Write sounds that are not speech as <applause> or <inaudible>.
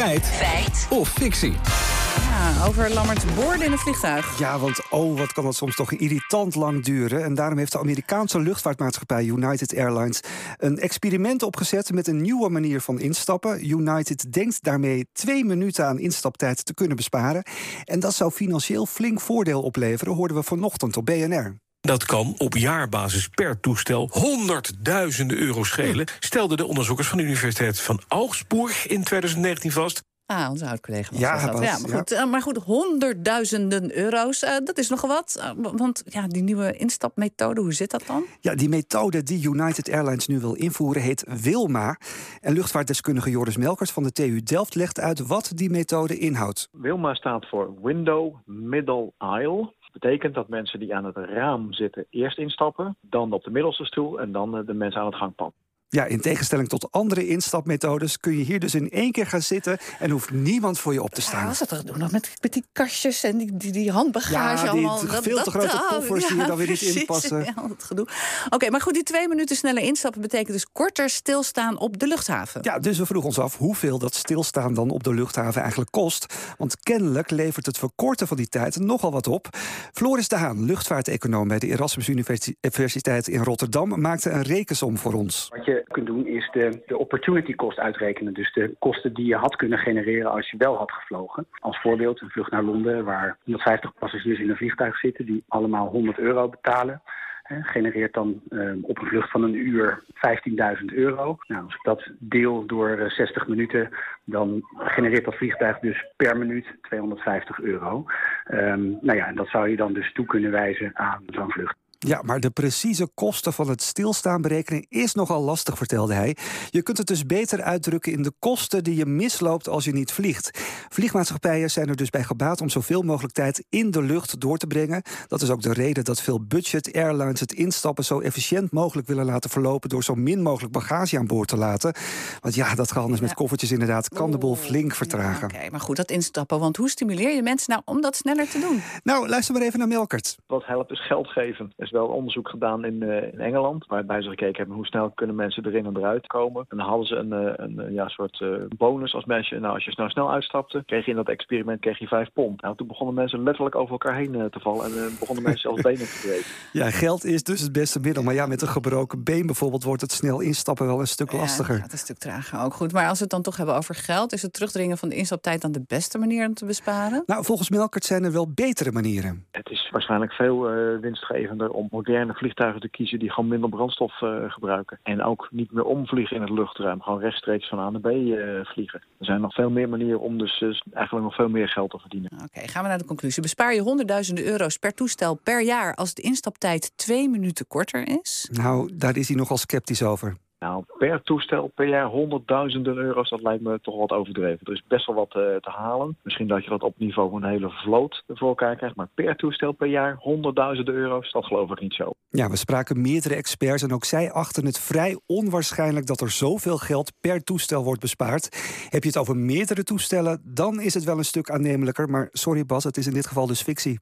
Feit. Feit. Of fictie. Ja, over Lammerts boorden in het vliegtuig. Ja, want oh, wat kan dat soms toch irritant lang duren. En daarom heeft de Amerikaanse luchtvaartmaatschappij United Airlines een experiment opgezet met een nieuwe manier van instappen. United denkt daarmee twee minuten aan instaptijd te kunnen besparen. En dat zou financieel flink voordeel opleveren, hoorden we vanochtend op BNR. Dat kan op jaarbasis per toestel honderdduizenden euro schelen, stelden de onderzoekers van de Universiteit van Augsburg in 2019 vast. Ah, onze oud-collega Ja, dat. ja, maar, ja. goed, eh, maar goed, honderdduizenden euro's, eh, dat is nogal wat. Eh, want ja, die nieuwe instapmethode, hoe zit dat dan? Ja, die methode die United Airlines nu wil invoeren heet Wilma. En luchtvaartdeskundige Joris Melkers van de TU Delft legt uit wat die methode inhoudt. Wilma staat voor Window Middle Aisle. Betekent dat mensen die aan het raam zitten eerst instappen, dan op de middelste stoel en dan eh, de mensen aan het gangpad. Ja, in tegenstelling tot andere instapmethodes kun je hier dus in één keer gaan zitten en hoeft niemand voor je op te Ja, staan. was dat toch doen nog met, met die kastjes en die, die, die handbagage Ja, die allemaal. veel te grote oh, koffers die je dan weer niet precies. inpassen. Ja, dat gedoe. Oké, maar goed, die twee minuten sneller instappen betekent dus korter stilstaan op de luchthaven. Ja, dus we vroegen ons af hoeveel dat stilstaan dan op de luchthaven eigenlijk kost. Want kennelijk levert het verkorten van die tijd nogal wat op. Floris de Haan, luchtvaarteconoom bij de Erasmus Universi- Universiteit in Rotterdam, maakte een rekensom voor ons. Wat je kunt doen is de, de opportunity cost uitrekenen. Dus de kosten die je had kunnen genereren als je wel had gevlogen. Als voorbeeld een vlucht naar Londen waar 150 passagiers in een vliegtuig zitten... die allemaal 100 euro betalen. Genereert dan eh, op een vlucht van een uur 15.000 euro. Nou, als ik dat deel door eh, 60 minuten, dan genereert dat vliegtuig dus per minuut 250 euro. Ehm, nou ja, en dat zou je dan dus toe kunnen wijzen aan zo'n vlucht. Ja, maar de precieze kosten van het stilstaan berekenen is nogal lastig, vertelde hij. Je kunt het dus beter uitdrukken in de kosten die je misloopt als je niet vliegt. Vliegmaatschappijen zijn er dus bij gebaat om zoveel mogelijk tijd in de lucht door te brengen. Dat is ook de reden dat veel budget airlines het instappen zo efficiënt mogelijk willen laten verlopen door zo min mogelijk bagage aan boord te laten. Want ja, dat gehandels met Ja. koffertjes inderdaad kan de boel flink vertragen. Oké, maar goed, dat instappen. Want hoe stimuleer je mensen nou om dat sneller te doen? Nou, luister maar even naar Melkert. Wat helpt is geld geven. Is wel onderzoek gedaan in, eh, in Engeland, waarbij ze gekeken hebben hoe snel kunnen mensen erin en eruit komen. En dan hadden ze een, eh, een, eh, ja, soort eh, bonus als mensen, nou als je nou snel uitstapte, kreeg je in dat experiment kreeg je vijf pond. Nou, toen begonnen mensen letterlijk over elkaar heen te vallen en begonnen mensen zelfs benen te breken. <laughs> Ja, geld is dus het beste middel. Maar ja, met een gebroken been bijvoorbeeld wordt het snel instappen wel een stuk lastiger. Ja, dat is een stuk trager ook. Goed, maar als we het dan toch hebben over geld... is het terugdringen van de instaptijd dan de beste manier om te besparen? Nou, volgens Melkert zijn er wel betere manieren. Het is waarschijnlijk veel eh, winstgevender om moderne vliegtuigen te kiezen die gewoon minder brandstof eh, gebruiken. En ook niet meer omvliegen in het luchtruim. Gewoon rechtstreeks van A naar B eh, vliegen. Er zijn nog veel meer manieren om dus eigenlijk nog veel meer geld te verdienen. Oké, gaan we naar de conclusie. Bespaar je honderdduizenden euro's per toestel per jaar... als de instaptijd twee minuten korter is? Nou, daar is hij nogal sceptisch over. Nou, per toestel per jaar honderdduizenden euro's, dat lijkt me toch wat overdreven. Er is best wel wat eh, te halen. Misschien dat je dat op niveau van een hele vloot voor elkaar krijgt. Maar per toestel per jaar honderdduizenden euro's, dat geloof ik niet zo. Ja, we spraken meerdere experts en ook zij achten het vrij onwaarschijnlijk dat er zoveel geld per toestel wordt bespaard. Heb je het over meerdere toestellen, dan is het wel een stuk aannemelijker. Maar sorry Bas, het is in dit geval dus fictie.